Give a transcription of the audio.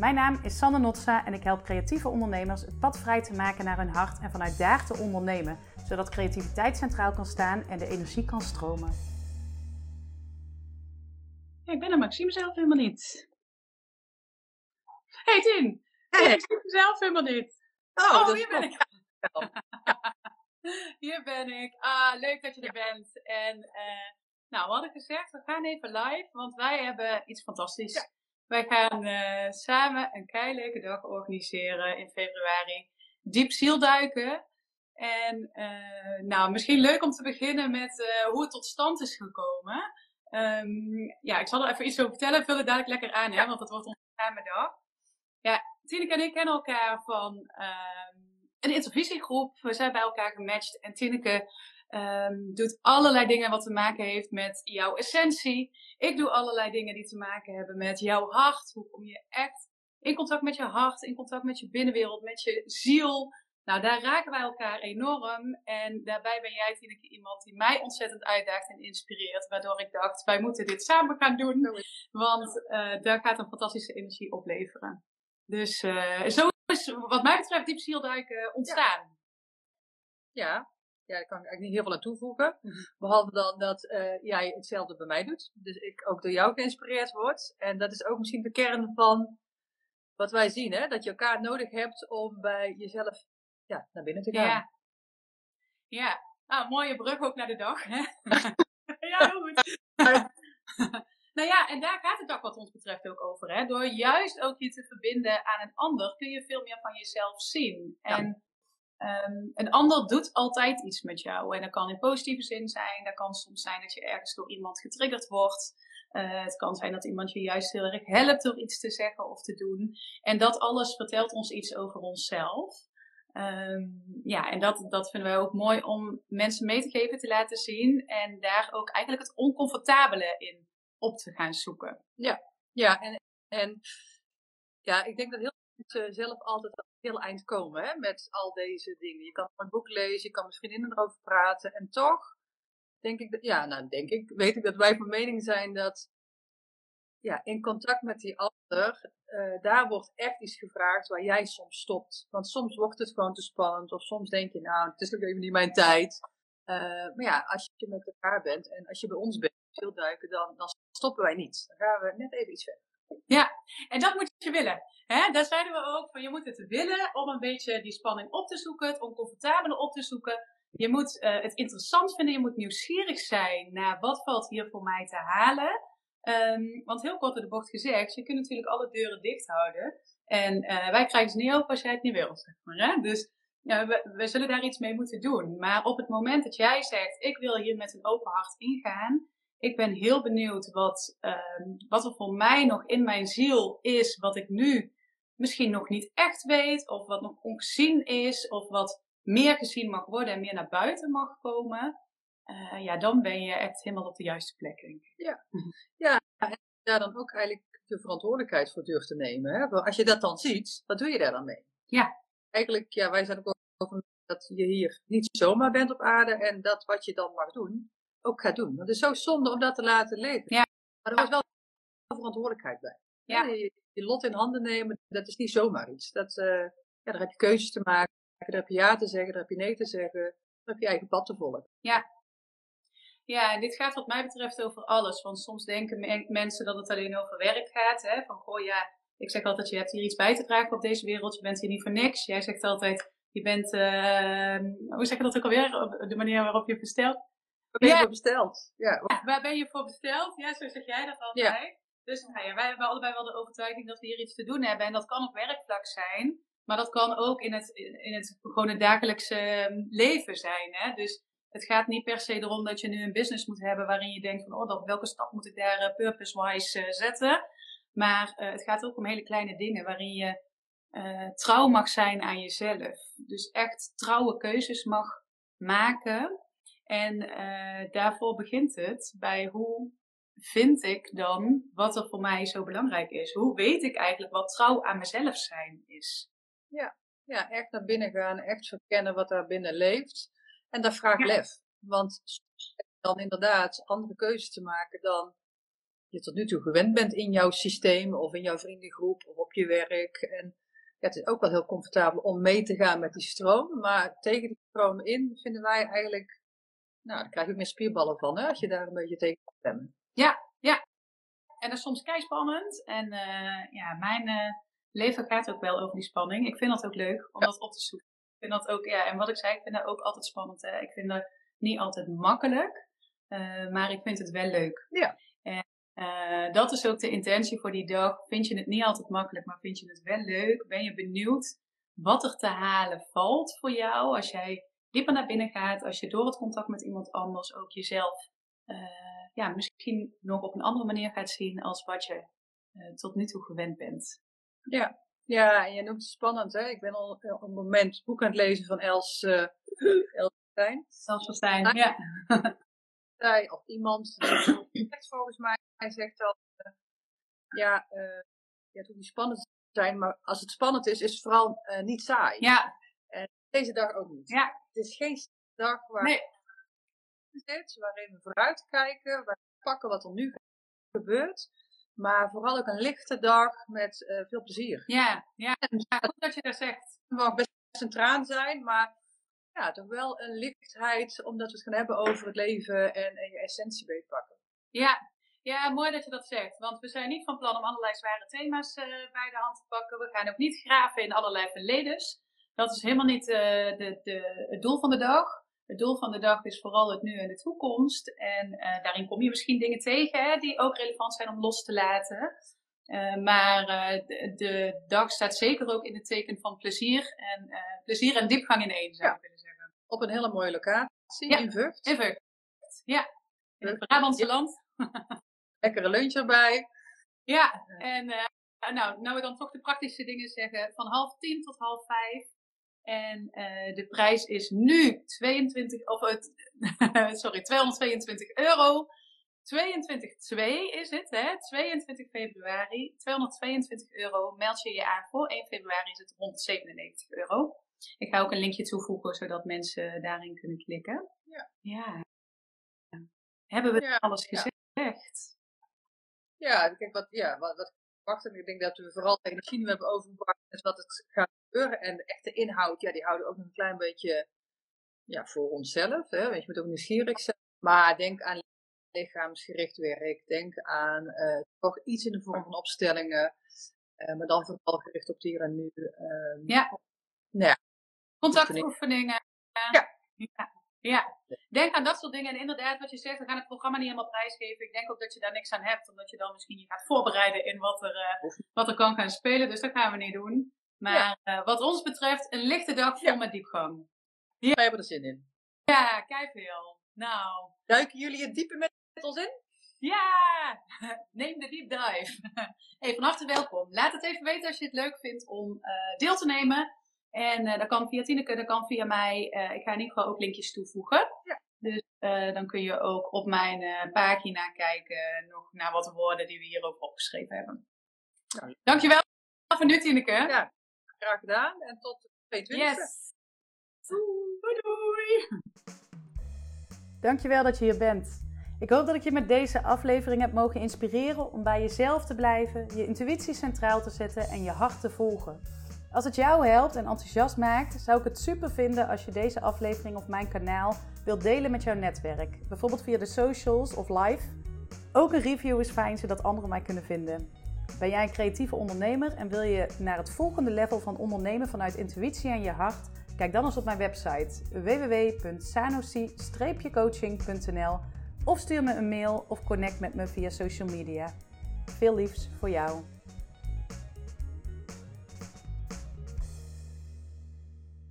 Mijn naam is Sanne Notsa en ik help creatieve ondernemers het pad vrij te maken naar hun hart en vanuit daar te ondernemen, zodat creativiteit centraal kan staan en de energie kan stromen. ik ben er Maxime zelf helemaal niet. Hey! Hey. Ik zie mezelf helemaal niet. Oh, Oh, hier ben ik. Hier ben ik. Ah, leuk dat je er bent. En eh, nou, we hadden gezegd, we gaan even live, want wij hebben iets fantastisch. Wij gaan eh, samen een keileuke dag organiseren in februari. Diep zielduiken. En eh, nou, misschien leuk om te beginnen met eh, hoe het tot stand is gekomen. Ehm, ja, ik zal er even iets over vertellen. Vul het dadelijk lekker aan, hè, want het wordt onze samen dag. Ja, Tineke en ik kennen elkaar van ehm, een intervisiegroep. We zijn bij elkaar gematcht. En Tineke ehm, doet allerlei dingen wat te maken heeft met jouw essentie. Ik doe allerlei dingen die te maken hebben met jouw hart. Hoe kom je echt in contact met je hart, in contact met je binnenwereld, met je ziel. Nou, daar raken wij elkaar enorm. En daarbij ben jij, Tineke, iemand die mij ontzettend uitdaagt en inspireert. Waardoor ik dacht, wij moeten dit samen gaan doen. Want eh, daar gaat een fantastische energie opleveren. Dus eh, zo is wat mij betreft diep zielduiken ontstaan. Ja, ja, daar kan ik eigenlijk niet heel veel aan toevoegen. Mhm. Behalve dan dat eh, jij hetzelfde bij mij doet. Dus ik ook door jou geïnspireerd word. En dat is ook misschien de kern van wat wij zien. Hè? Dat je elkaar nodig hebt om bij jezelf ja, naar binnen te gaan. Ja. Ja. Nou, mooie brug ook naar de dag. Hè? ja, heel goed. nou ja, en daar gaat het dag wat ons betreft ook over. Hè? Door juist ook je te verbinden aan een ander, kun je veel meer van jezelf zien. Ja. En ehm, een ander doet altijd iets met jou. En dat kan in positieve zin zijn. Dat kan soms zijn dat je ergens door iemand getriggerd wordt. Eh, het kan zijn dat iemand je juist heel erg helpt door iets te zeggen of te doen. En dat alles vertelt ons iets over onszelf. Ehm, ja, en dat, dat vinden wij ook mooi om mensen mee te geven, te laten zien. En daar ook eigenlijk het oncomfortabele in op te gaan zoeken. Ja, en, en ja, ik denk dat heel mensen zelf altijd het heel eind komen hè, met al deze dingen. Je kan een boek lezen, je kan met vriendinnen erover praten. En toch denk ik, dat, ja, nou denk ik, weet ik dat wij van mening zijn dat ja, in contact met die ander, eh, daar wordt echt iets gevraagd waar jij soms stopt. Want soms wordt het gewoon te spannend, of soms denk je, nou, het is nog even niet mijn tijd. Eh, maar ja, als je met elkaar bent en als je bij ons bent, veel duiken, dan, dan stoppen wij niet. Dan gaan we net even iets verder. En dat moet je willen. Daar zeiden we ook van je moet het willen om een beetje die spanning op te zoeken, het oncomfortabele op te zoeken. Je moet eh, het interessant vinden, je moet nieuwsgierig zijn naar wat valt hier voor mij te halen. Ehm, want heel kort door de bocht gezegd, je kunt natuurlijk alle deuren dicht houden. En eh, wij krijgen ze niet open als jij het niet. Zeg maar, hè? Dus ja, we, we zullen daar iets mee moeten doen. Maar op het moment dat jij zegt, ik wil hier met een open hart ingaan. Ik ben heel benieuwd wat, ehm, wat er voor mij nog in mijn ziel is, wat ik nu misschien nog niet echt weet, of wat nog ongezien is, of wat meer gezien mag worden en meer naar buiten mag komen. Eh, ja, dan ben je echt helemaal op de juiste plek, denk ik. daar dan ook eigenlijk de verantwoordelijkheid voor durft te nemen. Hè? Als je dat dan ziet, wat doe je daar dan mee? Ja. Eigenlijk, ja, wij zijn ook over dat je hier niet zomaar bent op aarde en dat wat je dan mag doen, ook gaat doen. Want het is zo zonde om dat te laten leven. Ja. Maar er was wel verantwoordelijkheid bij. Ja. Je, je lot in handen nemen, dat is niet zomaar iets. Dat, eh, ja, daar heb je keuzes te maken, daar heb je ja te zeggen, daar heb je nee te zeggen, daar heb je eigen pad te volgen. Ja, en dit gaat wat mij betreft over alles. Want soms denken me- mensen dat het alleen over werk gaat. Hè? Van, goh ja, ik zeg altijd, je hebt hier iets bij te dragen op deze wereld. Je bent hier niet voor niks. Jij zegt altijd, je bent, eh, hoe zeg je dat ook alweer? De manier waarop je bestelt. Wat ben je Ja. voor besteld? Ja, Ja, waar ben je voor besteld? Ja, zo zeg jij dat altijd. Dus nou ja, wij hebben allebei wel de overtuiging dat we hier iets te doen hebben. En dat kan op werkvlak zijn. Maar dat kan ook in het, in het gewoon het dagelijkse ehm, leven zijn. Hè? Dus het gaat niet per se erom dat je nu een business moet hebben waarin je denkt van, oh, dat, welke stap moet ik daar eh, purpose-wise eh, zetten? Maar eh, het gaat ook om hele kleine dingen waarin je trouw mag zijn aan jezelf. Dus echt trouwe keuzes mag maken. En eh, daarvoor begint het bij hoe vind ik dan wat er voor mij zo belangrijk is? Hoe weet ik eigenlijk wat trouw aan mezelf zijn is? ja, echt naar binnen gaan, echt verkennen wat daar binnen leeft. En dat vraagt Ja. lef. Want dan inderdaad andere keuzes te maken dan je tot nu toe gewend bent in jouw systeem of in jouw vriendengroep of op je werk. En ja, het is ook wel heel comfortabel om mee te gaan met die stroom. Maar tegen die stroom in vinden wij eigenlijk, nou, daar krijg je ook meer spierballen van, hè, als je daar een beetje tegen kan stemmen. Ja, ja. En dat is soms kei spannend. En uh, ja, mijn uh, leven gaat ook wel over die spanning. Ik vind dat ook leuk om dat op te zoeken. Ik vind dat ook, ja, en wat ik zei, ik vind dat ook altijd spannend. Hè. Ik vind dat niet altijd makkelijk, uh, maar ik vind het wel leuk. Ja. En dat is ook de intentie voor die dag. Vind je het niet altijd makkelijk, maar vind je het wel leuk? Ben je benieuwd wat er te halen valt voor jou als jij dieper naar binnen gaat, als je door het contact met iemand anders ook jezelf uh, ja, misschien nog op een andere manier gaat zien als wat je uh, tot nu toe gewend bent. Ja, ja en je noemt het spannend. Hè? Ik ben al op een moment het boek aan het lezen van Els, uh, Els Verstijn. Els Verstijn, ja. Zij of iemand volgens mij zegt dat ja, ja, het hoeft niet spannend te zijn, maar als het spannend is, is het vooral uh, niet saai. Ja. En deze dag ook niet. Ja. Het is geen dag waar nee. zit, waarin we vooruit kijken, waar we pakken wat er nu gebeurt. Maar vooral ook een lichte dag met uh, veel plezier. Ja, ja. ja, goed dat je dat zegt. Het mag best een traan zijn, maar ja, toch wel een lichtheid, omdat we het gaan hebben over het leven en, en je essentie beetpakken. Ja. ja, mooi dat je dat zegt. Want we zijn niet van plan om allerlei zware thema's uh, bij de hand te pakken. We gaan ook niet graven in allerlei verledens. Dat is helemaal niet uh, de, de, het doel van de dag. Het doel van de dag is vooral het nu en de toekomst. En uh, daarin kom je misschien dingen tegen hè, die ook relevant zijn om los te laten. Uh, maar uh, de, de, dag staat zeker ook in het teken van plezier. En plezier en diepgang in één, zou ja. ik willen zeggen. Op een hele mooie locatie ja. in Vught. In Vught, ja. In het Brabantse ja. land. Lekkere lunch erbij. Ja, en nou, nou we dan toch de praktische dingen zeggen. Van half tien tot half vijf. En uh, de prijs is nu 22, of het, sorry, 222 euro. 22,2 is het, hè? 22 februari, 222 euro. Meld je je aan voor 1 februari is het 197 euro. Ik ga ook een linkje toevoegen zodat mensen daarin kunnen klikken. Ja. ja. Hebben we ja, alles gezegd? Ja, ja kijk, wat, ja, wat, wat wacht. En ik denk dat we vooral de energie nu hebben overgebracht met wat het gaat gebeuren. En de echte inhoud, ja, die houden ook nog een klein beetje ja, voor onszelf. Hè? Want je moet ook nieuwsgierig zijn. Maar denk aan lichaamsgericht werk. Denk aan uh, toch iets in de vorm van opstellingen. Uh, maar dan vooral gericht op hier en nu. Uh, ja. Nou ja. Contactoefeningen. Ja. ja. Ja, denk aan dat soort dingen. En inderdaad, wat je zegt, we gaan het programma niet helemaal prijsgeven. Ik denk ook dat je daar niks aan hebt, omdat je dan misschien je gaat voorbereiden in wat er, uh, wat er kan gaan spelen. Dus dat gaan we niet doen. Maar ja. uh, wat ons betreft, een lichte dag vol ja. met diepgang. Ja. Wij hebben er zin in. Ja, kijk veel. Nou. Duiken jullie het diepe met ons in? Ja! Neem de deep dive. Hey, van harte welkom. Laat het even weten als je het leuk vindt om uh, deel te nemen. En uh, dat kan via Tineke, dat kan via mij. Uh, ik ga in ieder geval ook linkjes toevoegen. Ja. Dus dan kun je ook op mijn pagina kijken nog naar wat woorden die we hier ook opgeschreven hebben. Ja. Dankjewel voor nu, Tineke. Ja, graag gedaan. En tot de 22. Yes. Doei doei. Dankjewel dat je hier bent. Ik hoop dat ik je met deze aflevering heb mogen inspireren om bij jezelf te blijven, je intuïtie centraal te zetten en je hart te volgen. Als het jou helpt en enthousiast maakt, zou ik het super vinden als je deze aflevering of mijn kanaal wilt delen met jouw netwerk. Bijvoorbeeld via de socials of live. Ook een review is fijn, zodat anderen mij kunnen vinden. Ben jij een creatieve ondernemer en wil je naar het volgende level van ondernemen vanuit intuïtie en je hart? Kijk dan eens op mijn website www.sanosi-coaching.nl of stuur me een mail of connect met me via social media. Veel liefs voor jou.